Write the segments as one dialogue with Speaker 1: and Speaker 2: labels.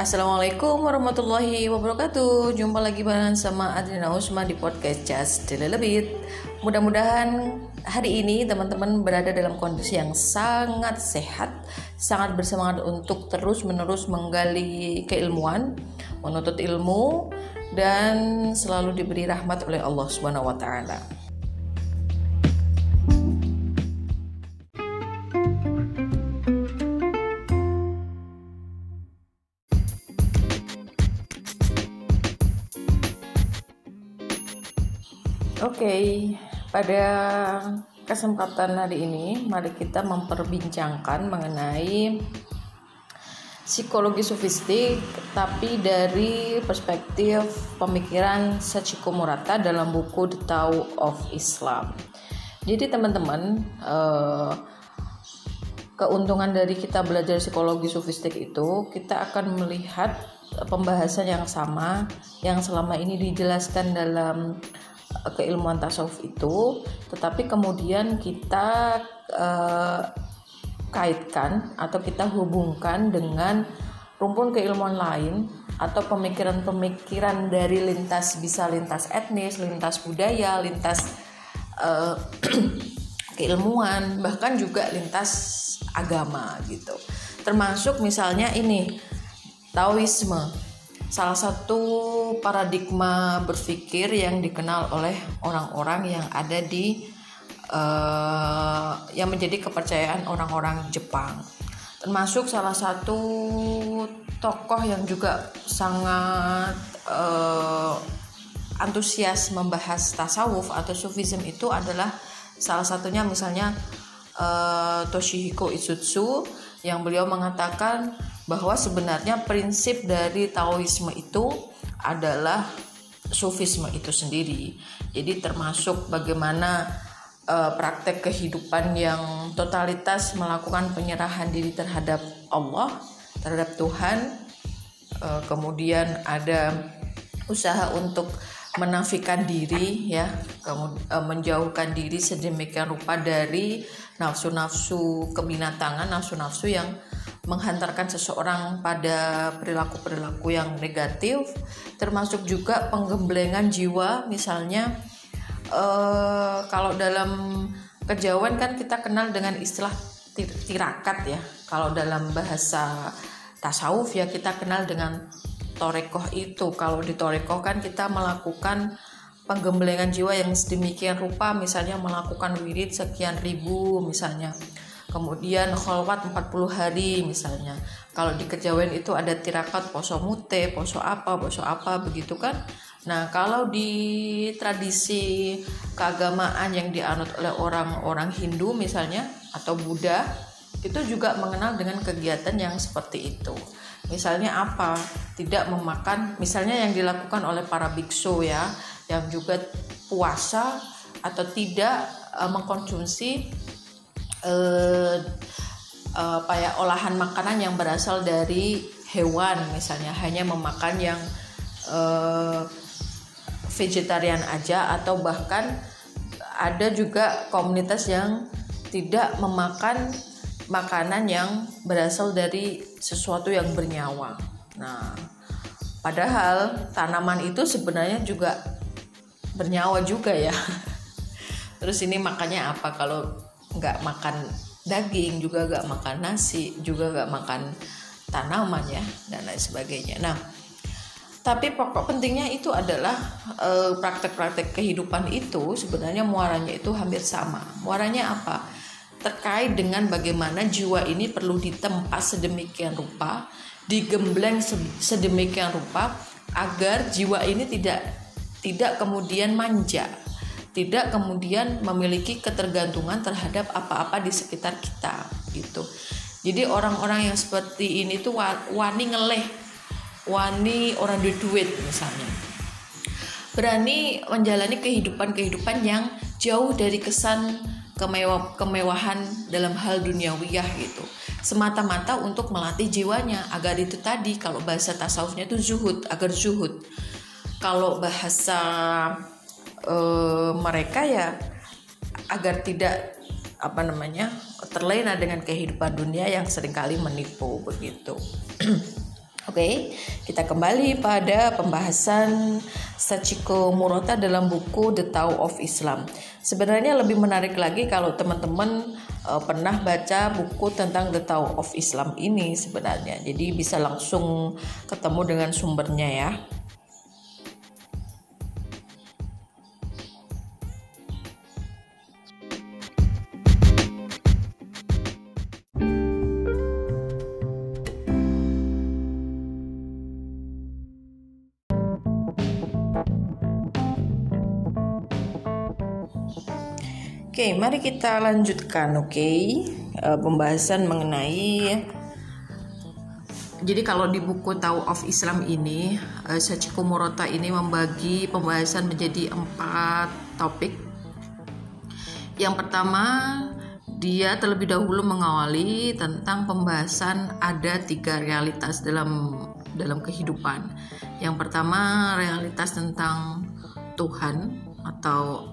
Speaker 1: Assalamualaikum warahmatullahi wabarakatuh. Jumpa lagi bareng sama Adrina Usma di podcast Just a Little Bit. Mudah-mudahan hari ini teman-teman berada dalam kondisi yang sangat sehat Sangat bersemangat untuk terus-menerus menggali keilmuan Menuntut ilmu Dan selalu diberi rahmat oleh Allah Subhanahu wa Ta'ala okay, pada kesempatan hari ini mari kita memperbincangkan mengenai psikologi sofistik tapi dari perspektif pemikiran Sachiko Murata dalam buku The Tao of Islam. Jadi teman-teman, eh, keuntungan dari kita belajar psikologi sofistik itu kita akan melihat pembahasan yang sama yang selama ini dijelaskan dalam keilmuan tasawuf itu, tetapi kemudian kita uh, kaitkan atau kita hubungkan dengan rumpun keilmuan lain atau pemikiran-pemikiran dari lintas bisa lintas etnis, lintas budaya, lintas uh, keilmuan, bahkan juga lintas agama gitu. Termasuk misalnya ini Taoisme salah satu paradigma berpikir yang dikenal oleh orang-orang yang ada di uh, yang menjadi kepercayaan orang-orang Jepang. Termasuk salah satu tokoh yang juga sangat uh, antusias membahas tasawuf atau sufism itu adalah salah satunya misalnya uh, Toshihiko Itsutsu yang beliau mengatakan bahwa sebenarnya prinsip dari Taoisme itu adalah sufisme itu sendiri. Jadi termasuk bagaimana uh, praktek kehidupan yang totalitas melakukan penyerahan diri terhadap Allah, terhadap Tuhan. Uh, kemudian ada usaha untuk menafikan diri ya, kemudian uh, menjauhkan diri sedemikian rupa dari nafsu-nafsu kebinatangan, nafsu-nafsu yang menghantarkan seseorang pada perilaku-perilaku yang negatif, termasuk juga penggemblengan jiwa, misalnya uh, kalau dalam kejauhan kan kita kenal dengan istilah tirakat ya. Kalau dalam bahasa tasawuf ya kita kenal dengan torekoh itu. Kalau di torekoh kan kita melakukan penggemblengan jiwa yang sedemikian rupa, misalnya melakukan wirid sekian ribu misalnya kemudian kholwat 40 hari misalnya. Kalau di kejawen itu ada tirakat poso mute poso apa poso apa begitu kan? Nah kalau di tradisi keagamaan yang dianut oleh orang-orang Hindu misalnya atau Buddha itu juga mengenal dengan kegiatan yang seperti itu. Misalnya apa? Tidak memakan misalnya yang dilakukan oleh para biksu ya yang juga puasa atau tidak uh, mengkonsumsi eh, apa ya olahan makanan yang berasal dari hewan misalnya hanya memakan yang eh, vegetarian aja atau bahkan ada juga komunitas yang tidak memakan makanan yang berasal dari sesuatu yang bernyawa. Nah, padahal tanaman itu sebenarnya juga bernyawa juga ya. Terus ini makanya apa kalau nggak makan daging juga nggak makan nasi juga nggak makan tanaman ya dan lain sebagainya. Nah tapi pokok pentingnya itu adalah praktek praktek-praktek kehidupan itu sebenarnya muaranya itu hampir sama. Muaranya apa? Terkait dengan bagaimana jiwa ini perlu ditempa sedemikian rupa digembleng sedemikian rupa agar jiwa ini tidak tidak kemudian manja tidak kemudian memiliki ketergantungan terhadap apa-apa di sekitar kita gitu. Jadi orang-orang yang seperti ini tuh wani ngeleh, wani orang duit duit misalnya. Berani menjalani kehidupan-kehidupan yang jauh dari kesan kemewah kemewahan dalam hal duniawiyah gitu. Semata-mata untuk melatih jiwanya agar itu tadi kalau bahasa tasawufnya itu zuhud, agar zuhud. Kalau bahasa uh, mereka ya agar tidak apa namanya terlena dengan kehidupan dunia yang sering kali menipu begitu. Oke, kita kembali pada pembahasan Sachiko Murata dalam buku The Tao of Islam. Sebenarnya lebih menarik lagi kalau teman-teman uh, pernah baca buku tentang The Tao of Islam ini sebenarnya. Jadi bisa langsung ketemu dengan sumbernya ya. Oke, mari kita lanjutkan, oke, okay? uh, eh, pembahasan mengenai. Jadi kalau di buku Tau of Islam ini, uh, Sachiko Murata ini membagi pembahasan menjadi empat topik. Yang pertama, dia terlebih dahulu mengawali tentang pembahasan ada tiga realitas dalam dalam kehidupan. Yang pertama realitas tentang Tuhan atau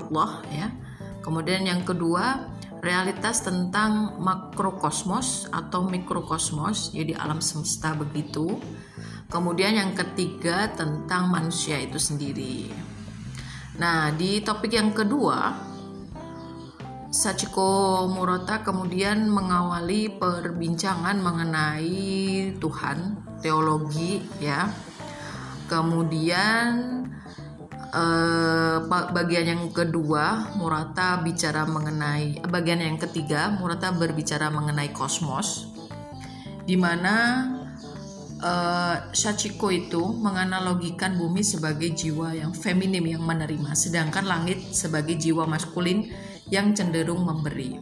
Speaker 1: Allah ya Kemudian yang kedua, realitas tentang makrokosmos atau mikrokosmos, jadi alam semesta begitu. Kemudian yang ketiga tentang manusia itu sendiri. Nah, di topik yang kedua, Sachiko Murata kemudian mengawali perbincangan mengenai Tuhan, teologi ya. Kemudian Uh, bagian yang kedua Murata bicara mengenai bagian yang ketiga Murata berbicara mengenai kosmos di mana uh, Sachiko itu menganalogikan bumi sebagai jiwa yang feminim yang menerima sedangkan langit sebagai jiwa maskulin yang cenderung memberi.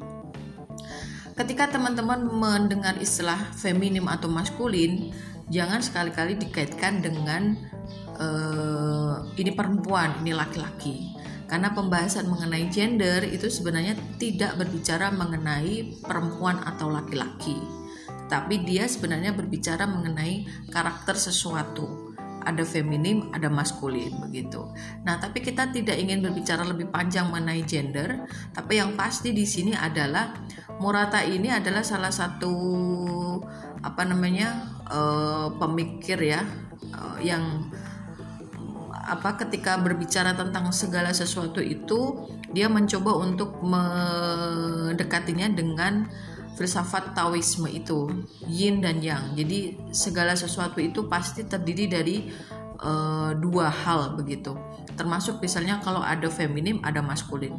Speaker 1: Ketika teman-teman mendengar istilah feminim atau maskulin, jangan sekali-kali dikaitkan dengan uh, ini perempuan, ini laki-laki. Karena pembahasan mengenai gender itu sebenarnya tidak berbicara mengenai perempuan atau laki-laki, tapi dia sebenarnya berbicara mengenai karakter sesuatu. Ada feminim, ada maskulin begitu. Nah, tapi kita tidak ingin berbicara lebih panjang mengenai gender, tapi yang pasti di sini adalah Murata ini adalah salah satu apa namanya uh, pemikir ya uh, yang apa ketika berbicara tentang segala sesuatu itu dia mencoba untuk mendekatinya dengan filsafat Taoisme itu yin dan yang. Jadi segala sesuatu itu pasti terdiri dari uh, dua hal begitu. Termasuk misalnya kalau ada feminim ada maskulin.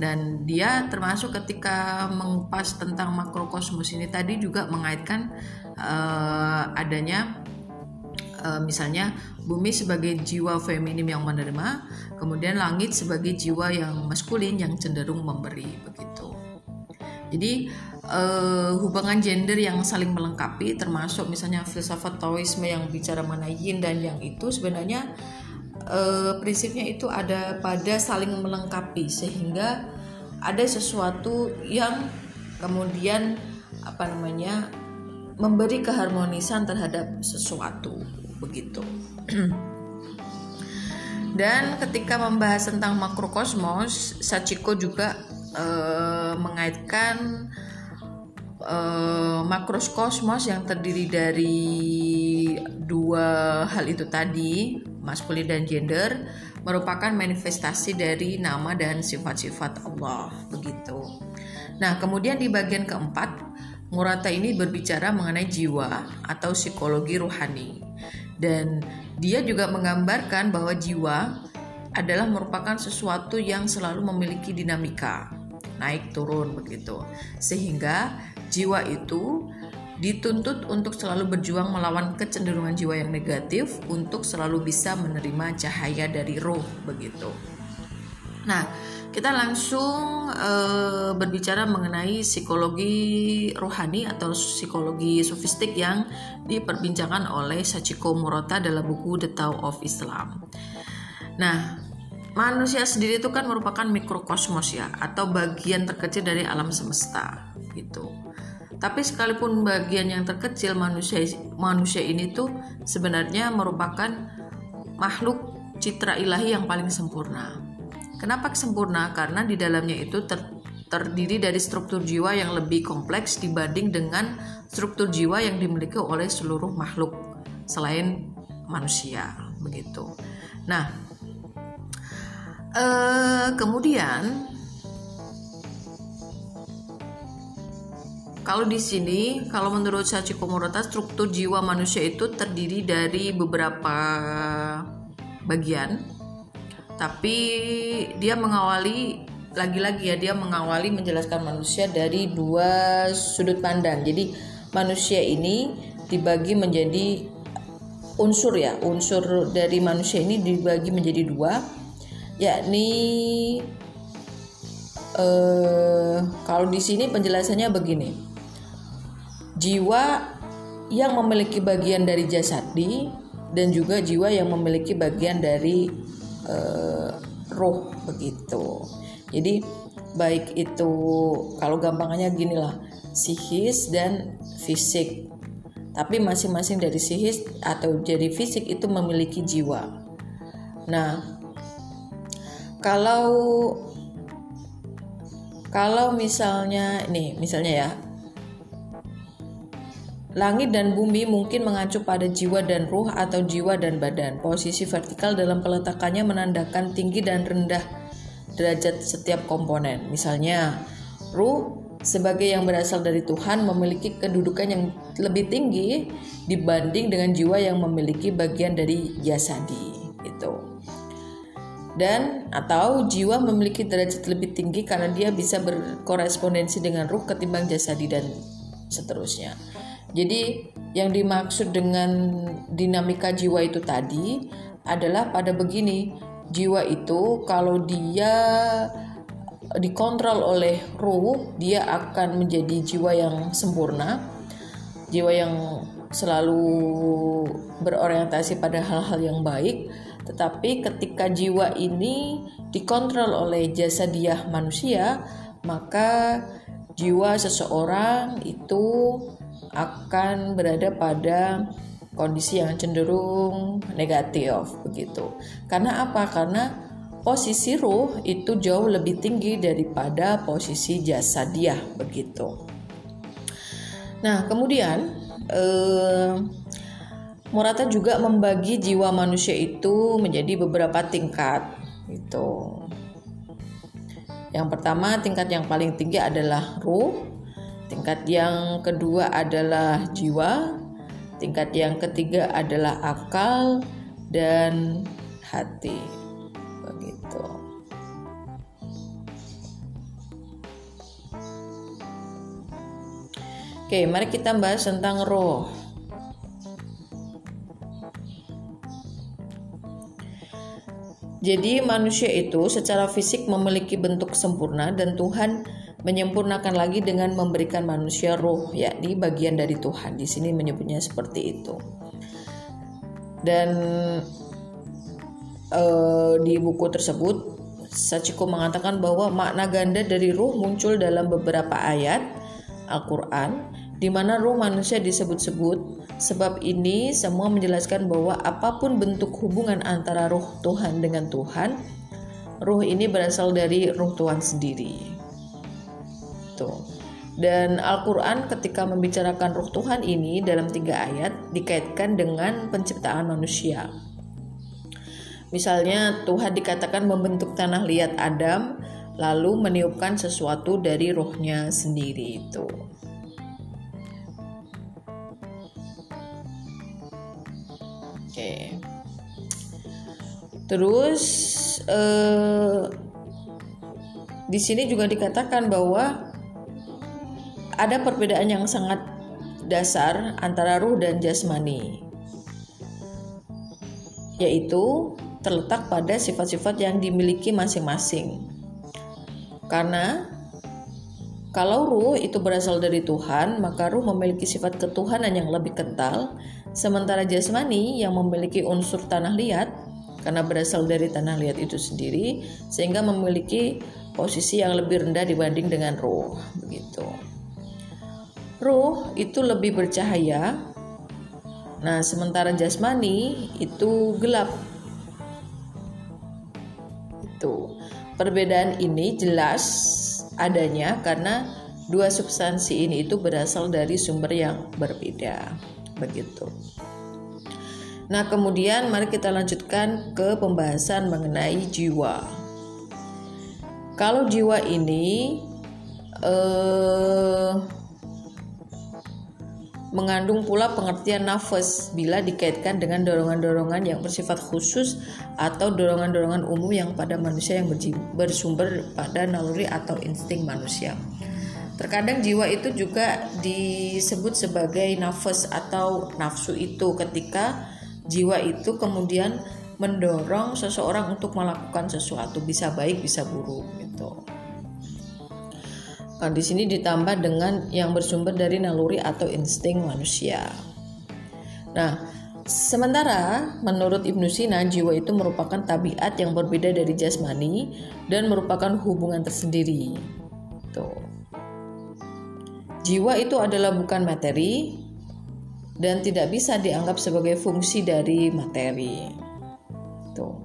Speaker 1: Dan dia termasuk ketika mengupas tentang makrokosmos ini tadi juga mengaitkan uh, adanya uh, misalnya bumi sebagai jiwa feminim yang menerima, kemudian langit sebagai jiwa yang maskulin yang cenderung memberi begitu. Jadi uh, hubungan gender yang saling melengkapi termasuk misalnya filsafat Taoisme yang bicara mengenai yin dan yang itu sebenarnya uh, prinsipnya itu ada pada saling melengkapi sehingga ada sesuatu yang kemudian apa namanya memberi keharmonisan terhadap sesuatu begitu. Dan ketika membahas tentang makrokosmos, Sachiko juga uh, mengaitkan uh, makrokosmos yang terdiri dari dua hal itu tadi, maskulin dan gender, merupakan manifestasi dari nama dan sifat-sifat Allah, begitu. Nah, kemudian di bagian keempat, Murata ini berbicara mengenai jiwa atau psikologi ruhani dan dia juga menggambarkan bahwa jiwa adalah merupakan sesuatu yang selalu memiliki dinamika naik turun begitu sehingga jiwa itu dituntut untuk selalu berjuang melawan kecenderungan jiwa yang negatif untuk selalu bisa menerima cahaya dari roh begitu. Nah, kita langsung uh, berbicara mengenai psikologi rohani atau psikologi sofistik yang diperbincangkan oleh Sachiko Murata dalam buku The Tao of Islam. Nah, manusia sendiri itu kan merupakan mikrokosmos ya atau bagian terkecil dari alam semesta gitu. Tapi sekalipun bagian yang terkecil manusia manusia ini tuh sebenarnya merupakan makhluk citra ilahi yang paling sempurna Kenapa sempurna? Karena di dalamnya itu ter, terdiri dari struktur jiwa yang lebih kompleks dibanding dengan struktur jiwa yang dimiliki oleh seluruh makhluk selain manusia begitu. Nah, eh, kemudian kalau di sini, kalau menurut Sachiko Murata, struktur jiwa manusia itu terdiri dari beberapa bagian, tapi dia mengawali lagi-lagi ya dia mengawali menjelaskan manusia dari dua sudut pandang. Jadi manusia ini dibagi menjadi unsur ya, unsur dari manusia ini dibagi menjadi dua, yakni eh, kalau di sini penjelasannya begini. Jiwa yang memiliki bagian dari jasadi dan juga jiwa yang memiliki bagian dari eh, roh begitu. Jadi baik itu kalau gampangnya gini lah, psikis dan fisik. Tapi masing-masing dari psikis atau jadi fisik itu memiliki jiwa. Nah, kalau kalau misalnya nih, misalnya ya, Langit dan bumi mungkin mengacu pada jiwa dan ruh atau jiwa dan badan. Posisi vertikal dalam peletakannya menandakan tinggi dan rendah derajat setiap komponen. Misalnya, ruh sebagai yang berasal dari Tuhan memiliki kedudukan yang lebih tinggi dibanding dengan jiwa yang memiliki bagian dari jasadi itu. Dan atau jiwa memiliki derajat lebih tinggi karena dia bisa berkorespondensi dengan ruh ketimbang jasadi dan seterusnya. Jadi yang dimaksud dengan dinamika jiwa itu tadi adalah pada begini, jiwa itu kalau dia dikontrol oleh ruh dia akan menjadi jiwa yang sempurna jiwa yang selalu berorientasi pada hal-hal yang baik. Tetapi ketika jiwa ini dikontrol oleh jasa dia manusia maka jiwa seseorang itu akan berada pada kondisi yang cenderung negatif begitu. Karena apa? Karena posisi ruh itu jauh lebih tinggi daripada posisi jasadiah begitu. Nah, kemudian eh, Murata juga membagi jiwa manusia itu menjadi beberapa tingkat itu. Yang pertama, tingkat yang paling tinggi adalah ruh. Tingkat yang kedua adalah jiwa, Tingkat yang ketiga adalah akal dan hati. Begitu. Oke, mari kita bahas tentang roh. Jadi manusia itu secara fisik memiliki bentuk sempurna dan Tuhan menyempurnakan lagi dengan memberikan manusia roh yakni bagian dari Tuhan. Di sini menyebutnya seperti itu. Dan uh, di buku tersebut Sachiko mengatakan bahwa makna ganda dari ruh muncul dalam beberapa ayat Al-Quran di mana ruh manusia disebut-sebut. Sebab ini semua menjelaskan bahwa apa pun bentuk hubungan antara ruh Tuhan dengan Tuhan ruh ini berasal dari ruh Tuhan sendiri gitu. Dan Al-Quran ketika membicarakan ruh Tuhan ini dalam tiga ayat dikaitkan dengan penciptaan manusia. Misalnya Tuhan dikatakan membentuk tanah liat Adam lalu meniupkan sesuatu dari rohnya sendiri itu. Oke. Terus eh, di sini juga dikatakan bahwa ada perbedaan yang sangat dasar antara ruh dan jasmani, yaitu terletak pada sifat-sifat yang dimiliki masing-masing. Karena kalau ruh itu berasal dari Tuhan, maka ruh memiliki sifat ketuhanan yang lebih kental, sementara jasmani yang memiliki unsur tanah liat karena berasal dari tanah liat itu sendiri sehingga memiliki posisi yang lebih rendah dibanding dengan ruh begitu. Ruh itu lebih bercahaya. Nah, sementara jasmani itu gelap. Itu. Perbedaan ini jelas adanya karena dua substansi ini itu berasal dari sumber yang berbeda. Begitu. Nah, kemudian mari kita lanjutkan ke pembahasan mengenai jiwa. Kalau jiwa ini eh mengandung pula pengertian nafas bila dikaitkan dengan dorongan-dorongan yang bersifat khusus atau dorongan-dorongan umum yang pada manusia yang bersumber pada naluri atau insting manusia. Terkadang jiwa itu juga disebut sebagai nafas atau nafsu itu ketika jiwa itu kemudian mendorong seseorang untuk melakukan sesuatu bisa baik bisa buruk gitu. Nah, di sini ditambah dengan yang bersumber dari naluri atau insting manusia. Nah, sementara menurut Ibnu Sina, jiwa itu merupakan tabiat yang berbeda dari jasmani dan merupakan hubungan tersendiri. Tuh. Jiwa itu adalah bukan materi dan tidak bisa dianggap sebagai fungsi dari materi. Tuh.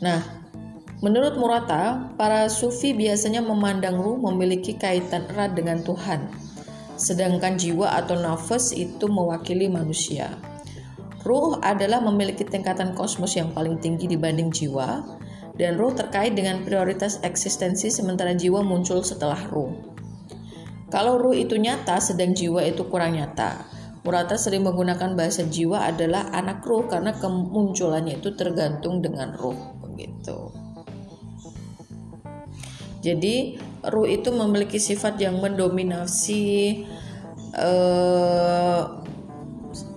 Speaker 1: Nah, Menurut Murata, para sufi biasanya memandang ruh memiliki kaitan erat dengan Tuhan, sedangkan jiwa atau nafas itu mewakili manusia. Ruh adalah memiliki tingkatan kosmos yang paling tinggi dibanding jiwa, dan ruh terkait dengan prioritas eksistensi sementara jiwa muncul setelah ruh. Kalau ruh itu nyata, sedang jiwa itu kurang nyata. Murata sering menggunakan bahasa jiwa adalah anak ruh karena kemunculannya itu tergantung dengan ruh begitu. Jadi ruh itu memiliki sifat yang mendominasi eh,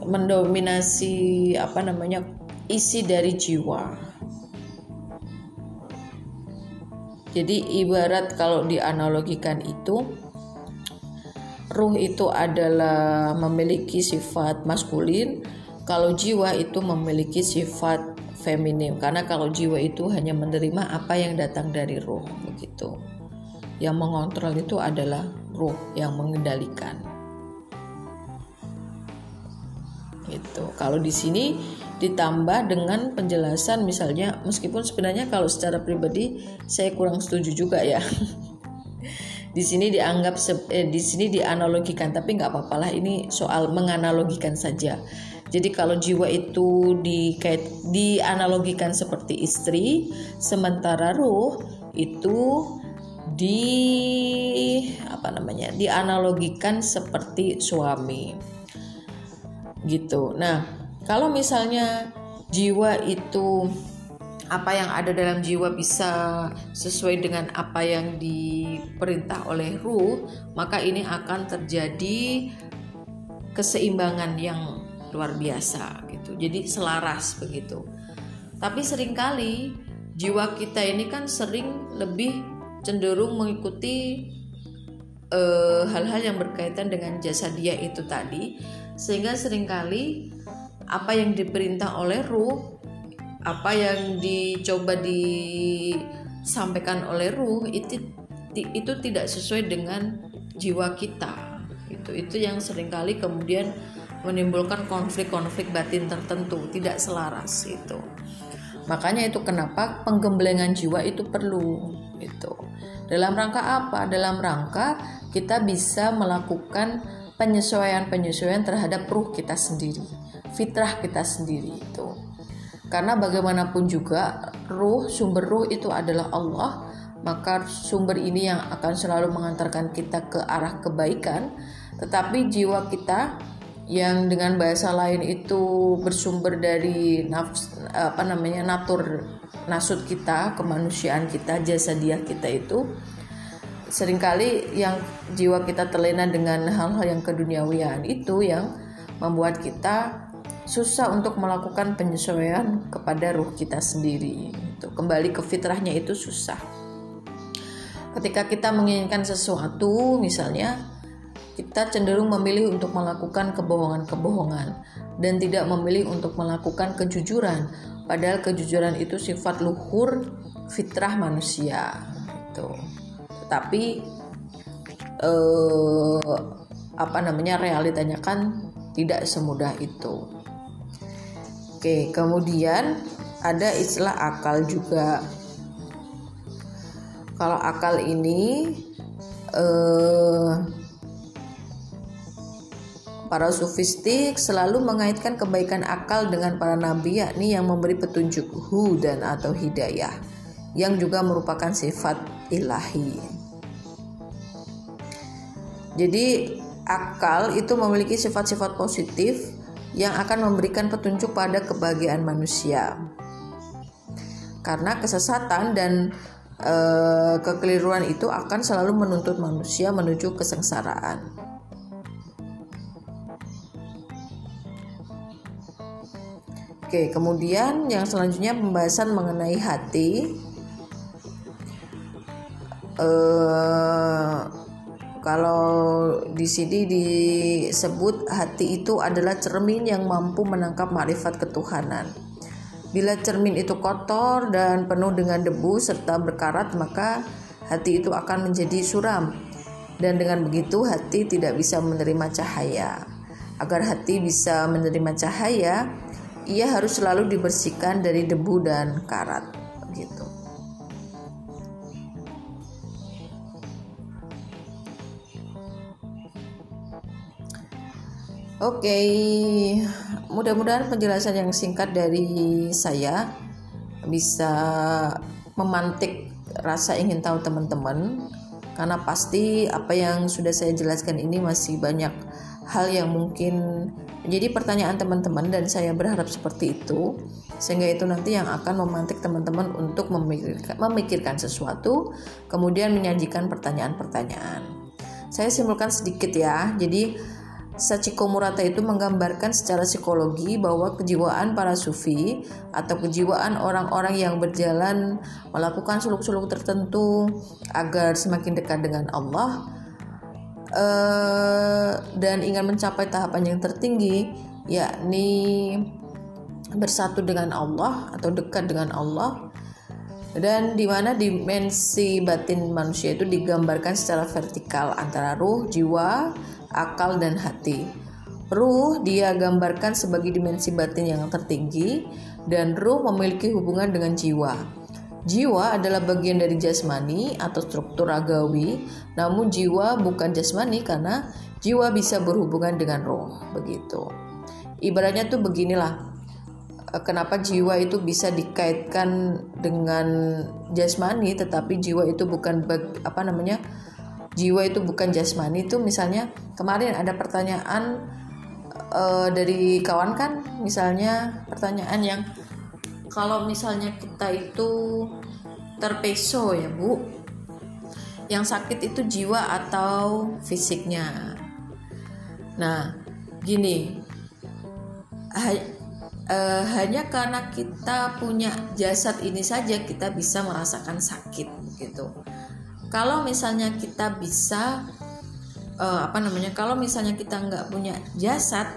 Speaker 1: mendominasi apa namanya isi dari jiwa. Jadi ibarat kalau dianalogikan itu ruh itu adalah memiliki sifat maskulin, kalau jiwa itu memiliki sifat feminim. Karena kalau jiwa itu hanya menerima apa yang datang dari roh begitu. Yang mengontrol itu adalah roh yang mengendalikan. Gitu. Kalau di sini ditambah dengan penjelasan misalnya meskipun sebenarnya kalau secara pribadi saya kurang setuju juga ya. Di sini dianggap eh, di sini dianalogikan tapi nggak apa-apalah ini soal menganalogikan saja jadi kalau jiwa itu dikait dianalogikan seperti istri, sementara ruh itu di apa namanya? dianalogikan seperti suami. Gitu. Nah, kalau misalnya jiwa itu apa yang ada dalam jiwa bisa sesuai dengan apa yang diperintah oleh ruh, maka ini akan terjadi keseimbangan yang luar biasa gitu. Jadi selaras begitu. Tapi sering kali jiwa kita ini kan sering lebih cenderung mengikuti eh, hal-hal uh, yang berkaitan dengan jasa dia itu tadi sehingga sering kali apa yang diperintah oleh ruh apa yang dicoba disampaikan oleh ruh itu itu tidak sesuai dengan jiwa kita itu itu yang sering kali kemudian menimbulkan konflik-konflik batin tertentu, tidak selaras itu. Makanya itu kenapa penggemblengan jiwa itu perlu itu. Dalam rangka apa? Dalam rangka kita bisa melakukan penyesuaian-penyesuaian terhadap ruh kita sendiri, fitrah kita sendiri itu. Karena bagaimanapun juga ruh, sumber ruh itu adalah Allah, maka sumber ini yang akan selalu mengantarkan kita ke arah kebaikan, tetapi jiwa kita yang dengan bahasa lain itu bersumber dari nafs apa namanya natur nasut kita kemanusiaan kita jasa dia kita itu sering kali yang jiwa kita terlena dengan hal-hal yang keduniawian itu yang membuat kita susah untuk melakukan penyesuaian kepada ruh kita sendiri itu kembali ke fitrahnya itu susah. Ketika kita menginginkan sesuatu misalnya kita cenderung memilih untuk melakukan kebohongan-kebohongan dan tidak memilih untuk melakukan kejujuran. Padahal kejujuran itu sifat luhur fitrah manusia itu tetapi eh, apa namanya realitanya kan tidak semudah itu. Oke kemudian ada istilah akal juga. Kalau akal ini eh, Para sufistik selalu mengaitkan kebaikan akal dengan para nabi yakni yang memberi petunjuk hudan atau hidayah yang juga merupakan sifat ilahi. Jadi akal itu memiliki sifat-sifat positif yang akan memberikan petunjuk pada kebahagiaan manusia. Karena kesesatan dan e, kekeliruan itu akan selalu menuntut manusia menuju kesengsaraan. Oke, kemudian yang selanjutnya pembahasan mengenai hati. Uh, kalau di sini disebut hati itu adalah cermin yang mampu menangkap makrifat ketuhanan. Bila cermin itu kotor dan penuh dengan debu serta berkarat, maka hati itu akan menjadi suram. Dan dengan begitu hati tidak bisa menerima cahaya. Agar hati bisa menerima cahaya, ia harus selalu dibersihkan dari debu dan karat gitu. Oke, okay. mudah-mudahan penjelasan yang singkat dari saya bisa memantik rasa ingin tahu teman-teman karena pasti apa yang sudah saya jelaskan ini masih banyak hal yang mungkin menjadi pertanyaan teman-teman dan saya berharap seperti itu sehingga itu nanti yang akan memantik teman-teman untuk memikirkan, memikirkan sesuatu kemudian menyajikan pertanyaan-pertanyaan. Saya simpulkan sedikit ya. Jadi Sachiko Murata itu menggambarkan secara psikologi bahwa kejiwaan para sufi atau kejiwaan orang-orang yang berjalan melakukan suluk-suluk tertentu agar semakin dekat dengan Allah uh, dan ingin mencapai tahapan yang tertinggi yakni bersatu dengan Allah atau dekat dengan Allah dan di mana dimensi batin manusia itu digambarkan secara vertikal antara ruh, jiwa, akal dan hati. Ruh dia gambarkan sebagai dimensi batin yang tertinggi dan ruh memiliki hubungan dengan jiwa. Jiwa adalah bagian dari jasmani atau struktur agawi, namun jiwa bukan jasmani karena jiwa bisa berhubungan dengan roh, begitu. Ibaratnya tuh beginilah, eh, kenapa jiwa itu bisa dikaitkan dengan jasmani, tetapi jiwa itu bukan apa namanya, jiwa itu bukan jasmani itu misalnya kemarin ada pertanyaan uh, dari kawan kan, misalnya pertanyaan yang kalau misalnya kita itu terpeso ya bu yang sakit itu jiwa atau fisiknya. Nah gini ha, uh, hanya karena kita punya jasad ini saja kita bisa merasakan sakit gitu. Kalau misalnya kita bisa uh, apa namanya kalau misalnya kita nggak punya jasad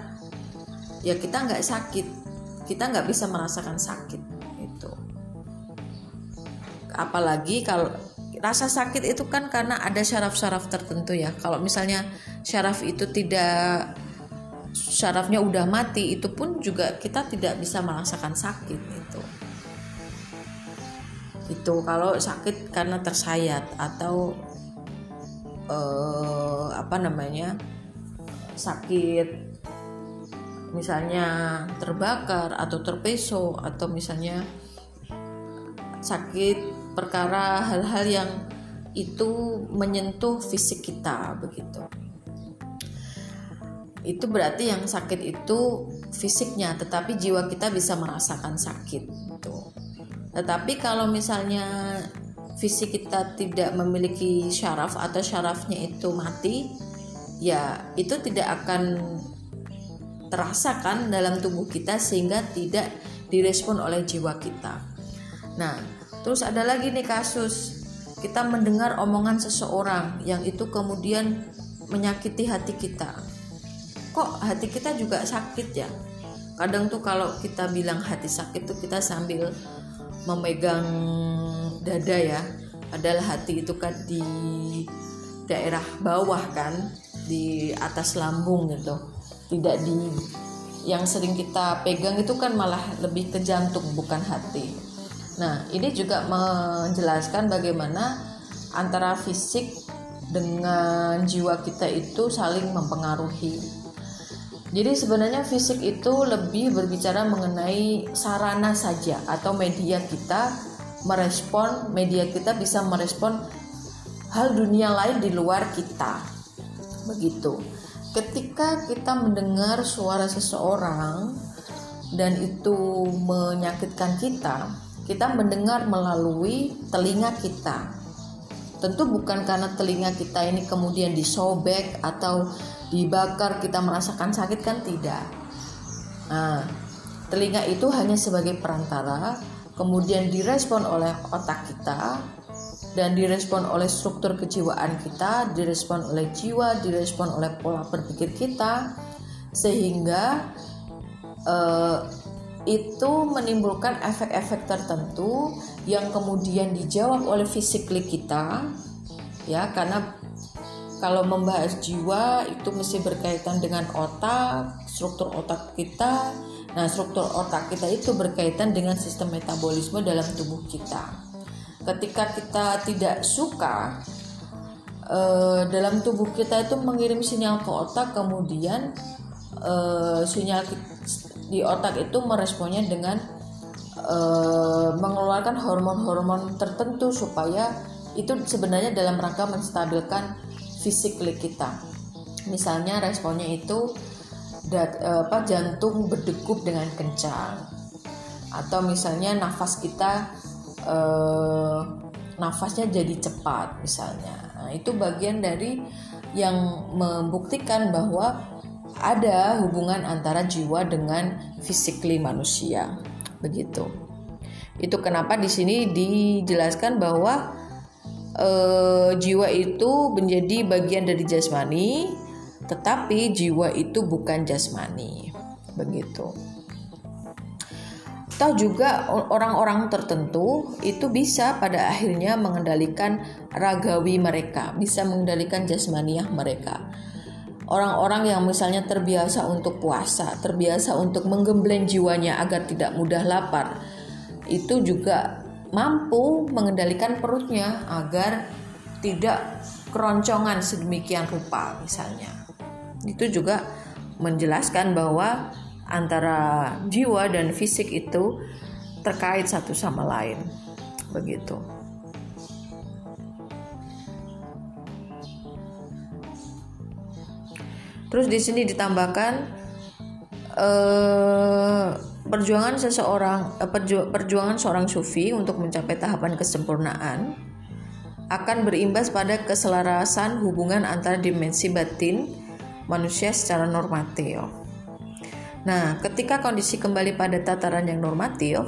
Speaker 1: ya kita nggak sakit kita nggak bisa merasakan sakit itu apalagi kalau rasa sakit itu kan karena ada syaraf-syaraf tertentu ya. Kalau misalnya syaraf itu tidak syarafnya udah mati itu pun juga kita tidak bisa merasakan sakit itu itu kalau sakit karena tersayat atau eh, apa namanya sakit misalnya terbakar atau terpeso atau misalnya sakit perkara hal-hal yang itu menyentuh fisik kita begitu itu berarti yang sakit itu fisiknya tetapi jiwa kita bisa merasakan sakit gitu. tetapi kalau misalnya fisik kita tidak memiliki syaraf atau syarafnya itu mati ya itu tidak akan terasa kan dalam tubuh kita sehingga tidak direspon oleh jiwa kita. Nah, terus ada lagi nih kasus kita mendengar omongan seseorang yang itu kemudian menyakiti hati kita. Kok hati kita juga sakit ya? Kadang tuh kalau kita bilang hati sakit tuh kita sambil memegang dada ya. Padahal hati itu kan di daerah bawah kan, di atas lambung gitu tidak di yang sering kita pegang itu kan malah lebih ke jantung bukan hati. Nah, ini juga menjelaskan bagaimana antara fisik dengan jiwa kita itu saling mempengaruhi. Jadi sebenarnya fisik itu lebih berbicara mengenai sarana saja atau media kita merespon, media kita bisa merespon hal dunia lain di luar kita. Begitu. Ketika kita mendengar suara seseorang dan itu menyakitkan kita, kita mendengar melalui telinga kita Tentu bukan karena telinga kita ini kemudian disobek atau dibakar kita merasakan sakit kan tidak. Nah, telinga itu hanya sebagai perantara, kemudian direspon oleh otak kita dan direspon oleh struktur kejiwaan kita, direspon oleh jiwa, direspon oleh pola berpikir kita, sehingga eh, itu menimbulkan efek-efek tertentu yang kemudian dijawab oleh fisikly kita ya karena kalau membahas jiwa itu mesti berkaitan dengan otak, struktur otak kita. Nah, struktur otak kita itu berkaitan dengan sistem metabolisme dalam tubuh kita. Ketika kita tidak suka eh, dalam tubuh kita itu mengirim sinyal ke otak, kemudian eh, sinyal di otak itu meresponnya dengan uh, mengeluarkan hormon-hormon tertentu supaya itu sebenarnya dalam rangka menstabilkan fisik kita. Misalnya responnya itu dat, apa jantung berdegup dengan kencang atau misalnya nafas kita uh, nafasnya jadi cepat misalnya. Nah, itu bagian dari yang membuktikan bahwa ada hubungan antara jiwa dengan fisikly manusia. Begitu. Itu kenapa di sini dijelaskan bahwa e, jiwa itu menjadi bagian dari jasmani, tetapi jiwa itu bukan jasmani. Begitu. Atau juga orang-orang tertentu itu bisa pada akhirnya mengendalikan ragawi mereka, bisa mengendalikan jasmaniah mereka orang-orang yang misalnya terbiasa untuk puasa, terbiasa untuk menggembleng jiwanya agar tidak mudah lapar, itu juga mampu mengendalikan perutnya agar tidak keroncongan sedemikian rupa misalnya. Itu juga menjelaskan bahwa antara jiwa dan fisik itu terkait satu sama lain. Begitu. Terus di sini ditambahkan eh, perjuangan seseorang eh, perjuangan seorang sufi untuk mencapai tahapan kesempurnaan akan berimbas pada keselarasan hubungan antara dimensi batin manusia secara normatif. Nah, ketika kondisi kembali pada tataran yang normatif,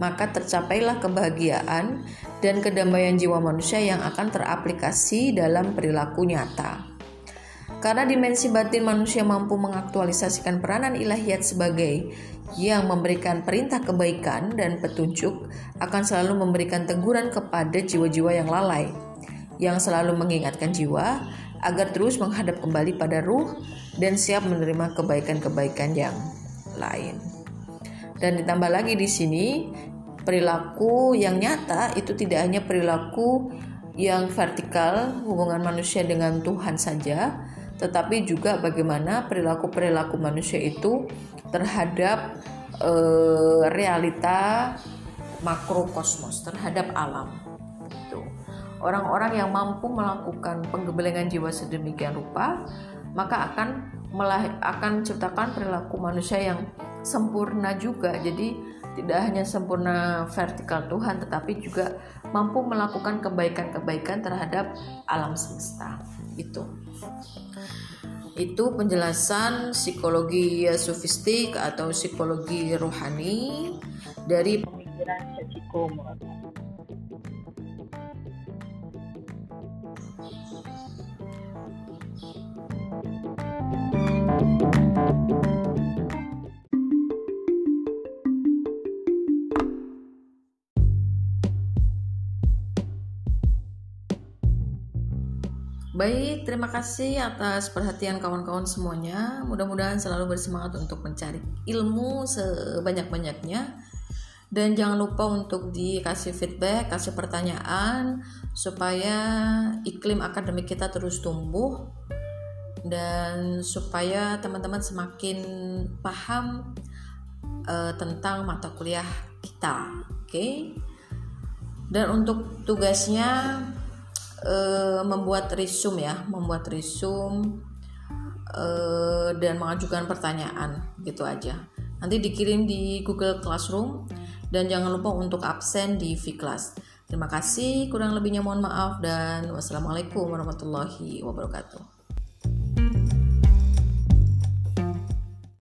Speaker 1: maka tercapailah kebahagiaan dan kedamaian jiwa manusia yang akan teraplikasi dalam perilaku nyata. Karena dimensi batin manusia mampu mengaktualisasikan peranan ilahiyat sebagai yang memberikan perintah kebaikan dan petunjuk akan selalu memberikan teguran kepada jiwa-jiwa yang lalai, yang selalu mengingatkan jiwa agar terus menghadap kembali pada ruh dan siap menerima kebaikan-kebaikan yang lain. Dan ditambah lagi di sini perilaku yang nyata itu tidak hanya perilaku yang vertikal hubungan manusia dengan Tuhan saja, tetapi juga bagaimana perilaku-perilaku manusia itu terhadap e, realita makrokosmos, terhadap alam. Orang-orang yang mampu melakukan penggebelengan jiwa sedemikian rupa, maka akan melah akan ciptakan perilaku manusia yang sempurna juga. Jadi tidak hanya sempurna vertikal Tuhan, tetapi juga mampu melakukan kebaikan-kebaikan terhadap alam semesta. Itu itu penjelasan psikologi sofistik atau psikologi rohani dari pemikiran Sachiko. Baik, terima kasih atas perhatian kawan-kawan semuanya. Mudah-mudahan selalu bersemangat untuk mencari ilmu sebanyak-banyaknya dan jangan lupa untuk dikasih feedback, kasih pertanyaan supaya iklim akademik kita terus tumbuh dan supaya teman-teman semakin paham uh, tentang mata kuliah kita, oke? Okay? Dan untuk tugasnya uh, membuat resume ya, membuat resume uh, dan mengajukan pertanyaan gitu aja. Nanti dikirim di Google Classroom dan jangan lupa untuk absen di V-Class. Terima kasih, kurang lebihnya mohon maaf dan wassalamualaikum warahmatullahi wabarakatuh.